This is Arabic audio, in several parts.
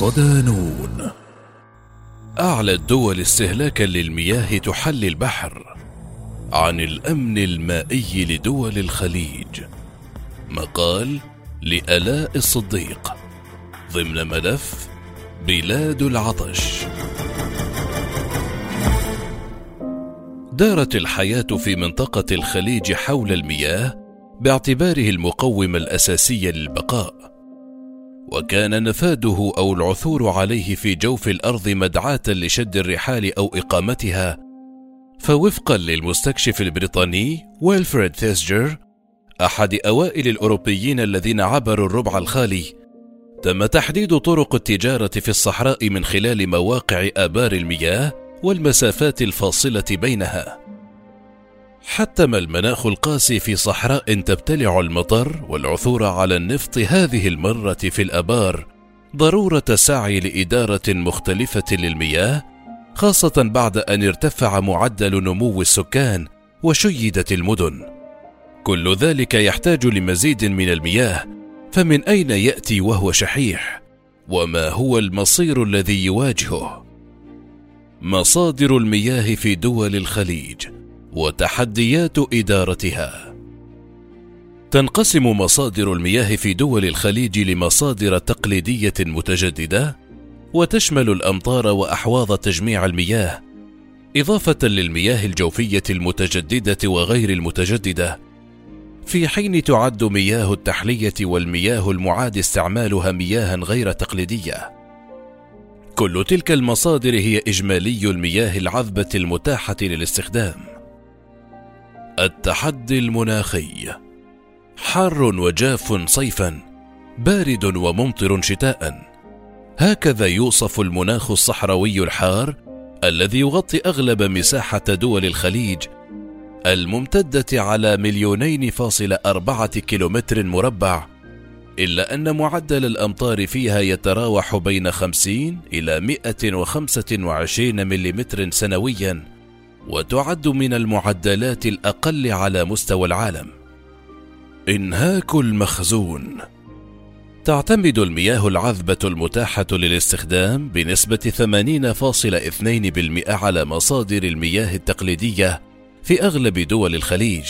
صدانون أعلى الدول استهلاكا للمياه تحلي البحر عن الأمن المائي لدول الخليج. مقال لآلاء الصديق ضمن ملف بلاد العطش. دارت الحياة في منطقة الخليج حول المياه باعتباره المقوم الأساسي للبقاء. وكان نفاده أو العثور عليه في جوف الأرض مدعاة لشد الرحال أو إقامتها فوفقا للمستكشف البريطاني ويلفريد ثيسجر أحد أوائل الأوروبيين الذين عبروا الربع الخالي تم تحديد طرق التجارة في الصحراء من خلال مواقع آبار المياه والمسافات الفاصلة بينها. حتم المناخ القاسي في صحراء تبتلع المطر والعثور على النفط هذه المرة في الأبار ضرورة السعي لإدارة مختلفة للمياه خاصة بعد أن ارتفع معدل نمو السكان وشيدت المدن. كل ذلك يحتاج لمزيد من المياه فمن أين يأتي وهو شحيح؟ وما هو المصير الذي يواجهه؟ مصادر المياه في دول الخليج وتحديات إدارتها. تنقسم مصادر المياه في دول الخليج لمصادر تقليدية متجددة وتشمل الأمطار وأحواض تجميع المياه إضافة للمياه الجوفية المتجددة وغير المتجددة. في حين تعد مياه التحلية والمياه المعاد استعمالها مياها غير تقليدية. كل تلك المصادر هي إجمالي المياه العذبة المتاحة للاستخدام. التحدي المناخي. حار وجاف صيفا بارد وممطر شتاء. هكذا يوصف المناخ الصحراوي الحار الذي يغطي أغلب مساحة دول الخليج الممتدة على مليونين فاصل أربعة كيلومتر مربع. إلا أن معدل الأمطار فيها يتراوح بين 50 إلى 125 ملم سنويا. وتعد من المعدلات الأقل على مستوى العالم. إنهاك المخزون تعتمد المياه العذبة المتاحة للاستخدام بنسبة 80.2% على مصادر المياه التقليدية في أغلب دول الخليج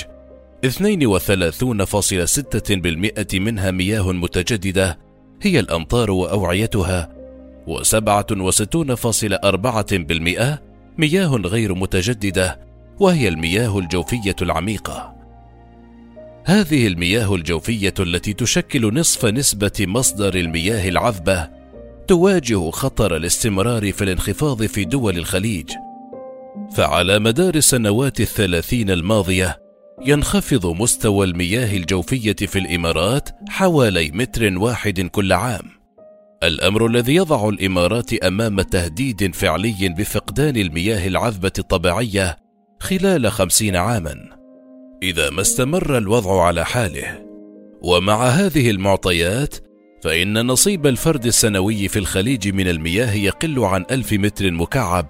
32.6% منها مياه متجددة هي الأمطار وأوعيتها و67.4% مياه غير متجددة وهي المياه الجوفية العميقة. هذه المياه الجوفية التي تشكل نصف نسبة مصدر المياه العذبة تواجه خطر الاستمرار في الانخفاض في دول الخليج. فعلى مدار السنوات الثلاثين الماضية ينخفض مستوى المياه الجوفية في الإمارات حوالي متر واحد كل عام. الأمر الذي يضع الإمارات أمام تهديد فعلي بفقدان المياه العذبة الطبيعية خلال خمسين عاما. إذا ما استمر الوضع على حاله. ومع هذه المعطيات فإن نصيب الفرد السنوي في الخليج من المياه يقل عن ألف متر مكعب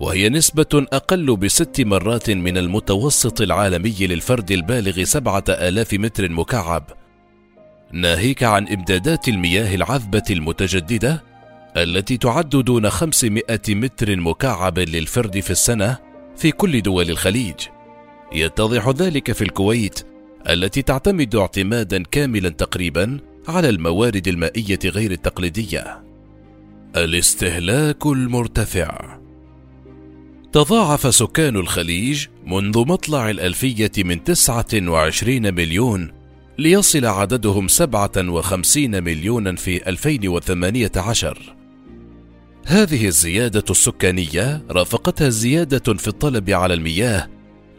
وهي نسبة أقل بست مرات من المتوسط العالمي للفرد البالغ سبعة آلاف متر مكعب ناهيك عن إمدادات المياه العذبة المتجددة التي تعد دون 500 متر مكعب للفرد في السنة في كل دول الخليج. يتضح ذلك في الكويت التي تعتمد اعتمادا كاملا تقريبا على الموارد المائية غير التقليدية. الاستهلاك المرتفع. تضاعف سكان الخليج منذ مطلع الألفية من 29 مليون ليصل عددهم 57 مليونا في 2018 هذه الزيادة السكانية رافقتها زيادة في الطلب على المياه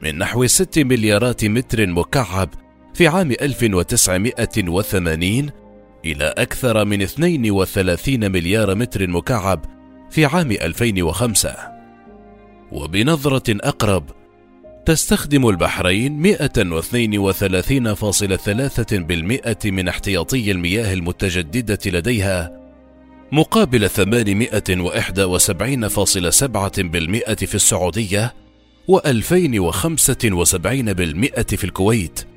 من نحو 6 مليارات متر مكعب في عام 1980 إلى أكثر من 32 مليار متر مكعب في عام 2005 وبنظرة أقرب تستخدم البحرين 132.3% من احتياطي المياه المتجددة لديها مقابل 871.7% في السعودية و2075% في الكويت.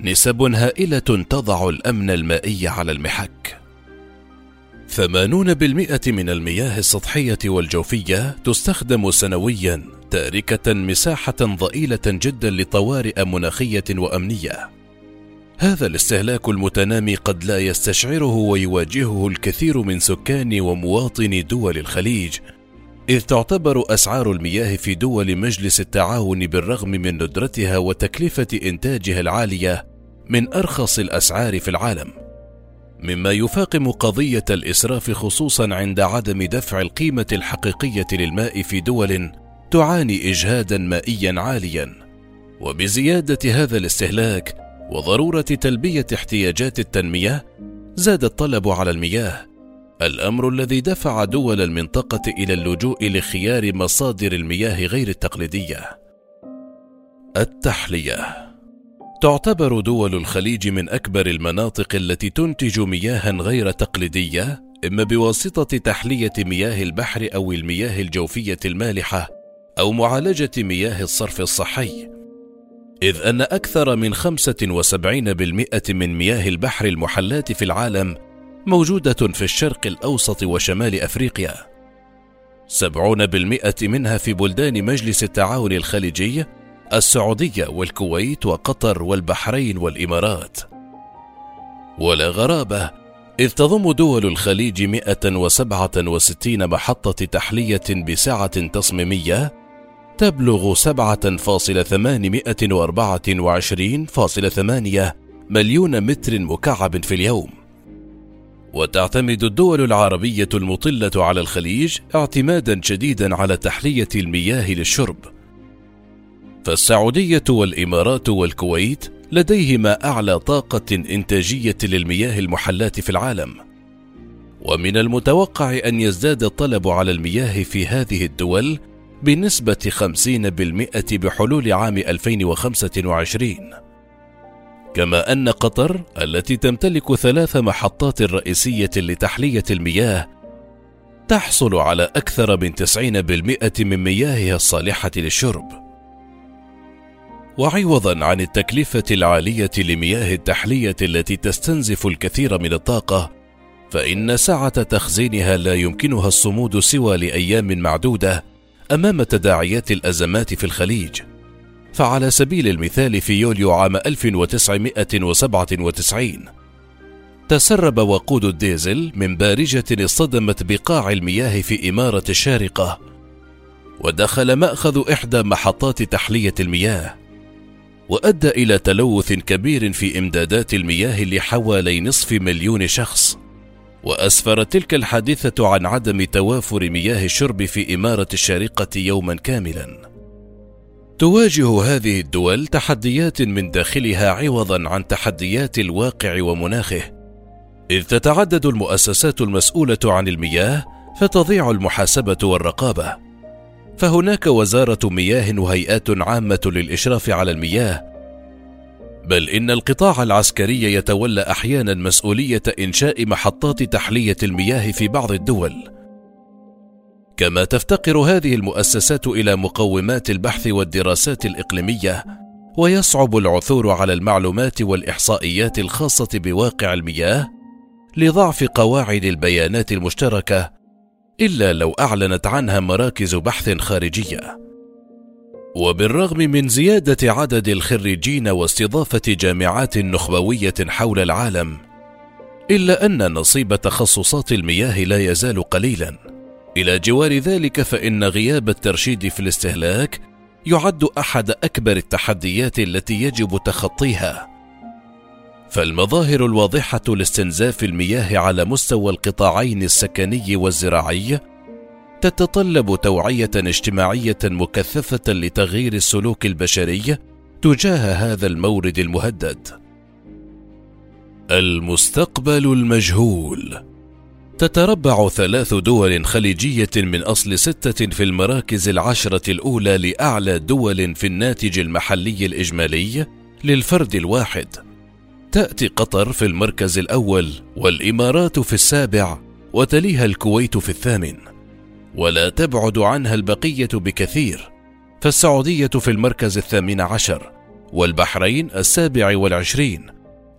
نسب هائلة تضع الأمن المائي على المحك. ثمانون بالمئة من المياه السطحية والجوفية تستخدم سنويا تاركة مساحة ضئيلة جدا لطوارئ مناخية وأمنية. هذا الاستهلاك المتنامي قد لا يستشعره ويواجهه الكثير من سكان ومواطني دول الخليج، إذ تعتبر أسعار المياه في دول مجلس التعاون بالرغم من ندرتها وتكلفة إنتاجها العالية من أرخص الأسعار في العالم. مما يفاقم قضية الإسراف خصوصا عند عدم دفع القيمة الحقيقية للماء في دول تعاني إجهادا مائيا عاليا وبزيادة هذا الاستهلاك وضرورة تلبية احتياجات التنمية زاد الطلب على المياه الأمر الذي دفع دول المنطقة إلى اللجوء لخيار مصادر المياه غير التقليدية. التحلية. تعتبر دول الخليج من أكبر المناطق التي تنتج مياها غير تقليدية إما بواسطة تحلية مياه البحر أو المياه الجوفية المالحة أو معالجة مياه الصرف الصحي. إذ أن أكثر من 75% من مياه البحر المحلاه في العالم موجودة في الشرق الأوسط وشمال أفريقيا. 70% منها في بلدان مجلس التعاون الخليجي السعودية والكويت وقطر والبحرين والإمارات. ولا غرابة إذ تضم دول الخليج 167 محطة تحلية بسعة تصميمية تبلغ 7.824.8 مليون متر مكعب في اليوم. وتعتمد الدول العربية المطلة على الخليج اعتمادا شديدا على تحلية المياه للشرب. فالسعودية والإمارات والكويت لديهما أعلى طاقة إنتاجية للمياه المحلاة في العالم. ومن المتوقع أن يزداد الطلب على المياه في هذه الدول بنسبة 50% بحلول عام 2025 كما أن قطر التي تمتلك ثلاث محطات رئيسية لتحلية المياه تحصل على أكثر من 90% من مياهها الصالحة للشرب. وعوضا عن التكلفة العالية لمياه التحلية التي تستنزف الكثير من الطاقة، فإن سعة تخزينها لا يمكنها الصمود سوى لأيام معدودة أمام تداعيات الأزمات في الخليج. فعلى سبيل المثال في يوليو عام 1997 تسرب وقود الديزل من بارجة اصطدمت بقاع المياه في إمارة الشارقة ودخل مأخذ إحدى محطات تحلية المياه وأدى إلى تلوث كبير في إمدادات المياه لحوالي نصف مليون شخص واسفرت تلك الحادثة عن عدم توافر مياه الشرب في إمارة الشارقة يوما كاملا. تواجه هذه الدول تحديات من داخلها عوضا عن تحديات الواقع ومناخه. إذ تتعدد المؤسسات المسؤولة عن المياه فتضيع المحاسبة والرقابة. فهناك وزارة مياه وهيئات عامة للإشراف على المياه بل إن القطاع العسكري يتولى أحيانا مسؤولية إنشاء محطات تحلية المياه في بعض الدول. كما تفتقر هذه المؤسسات إلى مقومات البحث والدراسات الإقليمية ويصعب العثور على المعلومات والإحصائيات الخاصة بواقع المياه لضعف قواعد البيانات المشتركة إلا لو أعلنت عنها مراكز بحث خارجية. وبالرغم من زيادة عدد الخريجين واستضافة جامعات نخبوية حول العالم إلا أن نصيب تخصصات المياه لا يزال قليلا. إلى جوار ذلك فإن غياب الترشيد في الاستهلاك يعد أحد أكبر التحديات التي يجب تخطيها. فالمظاهر الواضحة لاستنزاف المياه على مستوى القطاعين السكني والزراعي تتطلب توعية اجتماعية مكثفة لتغيير السلوك البشري تجاه هذا المورد المهدد. المستقبل المجهول. تتربع ثلاث دول خليجية من أصل ستة في المراكز العشرة الأولى لأعلى دول في الناتج المحلي الإجمالي للفرد الواحد. تأتي قطر في المركز الأول والإمارات في السابع وتليها الكويت في الثامن. ولا تبعد عنها البقية بكثير. فالسعودية في المركز الثامن عشر والبحرين السابع والعشرين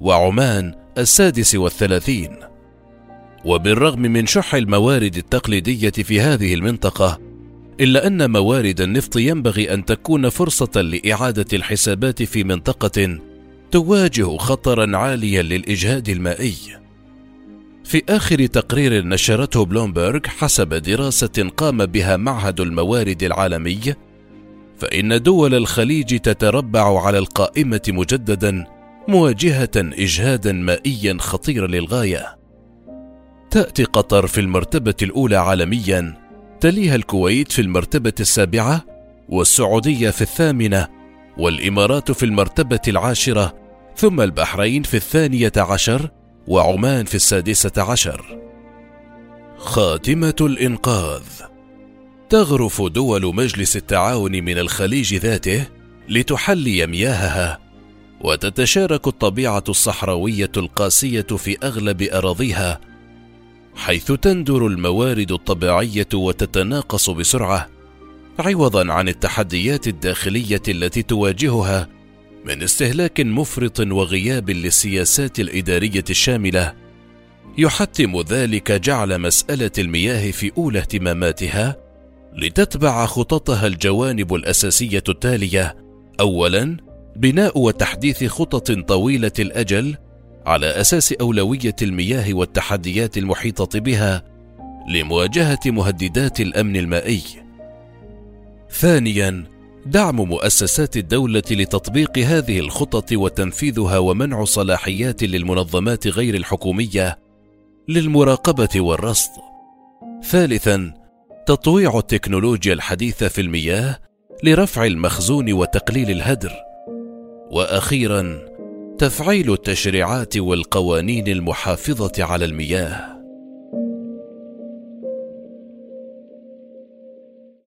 وعمان السادس والثلاثين. وبالرغم من شح الموارد التقليدية في هذه المنطقة إلا أن موارد النفط ينبغي أن تكون فرصة لإعادة الحسابات في منطقة تواجه خطرا عاليا للإجهاد المائي. في آخر تقرير نشرته بلومبرغ حسب دراسة قام بها معهد الموارد العالمي فإن دول الخليج تتربع على القائمة مجددا مواجهة اجهادا مائيا خطيرا للغاية. تأتي قطر في المرتبة الأولى عالميا تليها الكويت في المرتبة السابعة والسعودية في الثامنة والإمارات في المرتبة العاشرة ثم البحرين في الثانية عشر وعمان في السادسة عشر. خاتمة الإنقاذ. تغرف دول مجلس التعاون من الخليج ذاته لتحلي مياهها وتتشارك الطبيعة الصحراوية القاسية في أغلب أراضيها حيث تندر الموارد الطبيعية وتتناقص بسرعة عوضا عن التحديات الداخلية التي تواجهها من استهلاك مفرط وغياب للسياسات الإدارية الشاملة يحتم ذلك جعل مسألة المياه في أولى اهتماماتها لتتبع خططها الجوانب الأساسية التالية. اولا بناء وتحديث خطط طويلة الأجل على أساس أولوية المياه والتحديات المحيطة بها لمواجهة مهددات الأمن المائي. ثانيا دعم مؤسسات الدولة لتطبيق هذه الخطط وتنفيذها ومنع صلاحيات للمنظمات غير الحكومية للمراقبة والرصد. ثالثا تطويع التكنولوجيا الحديثة في المياه لرفع المخزون وتقليل الهدر. وأخيرا تفعيل التشريعات والقوانين المحافظة على المياه.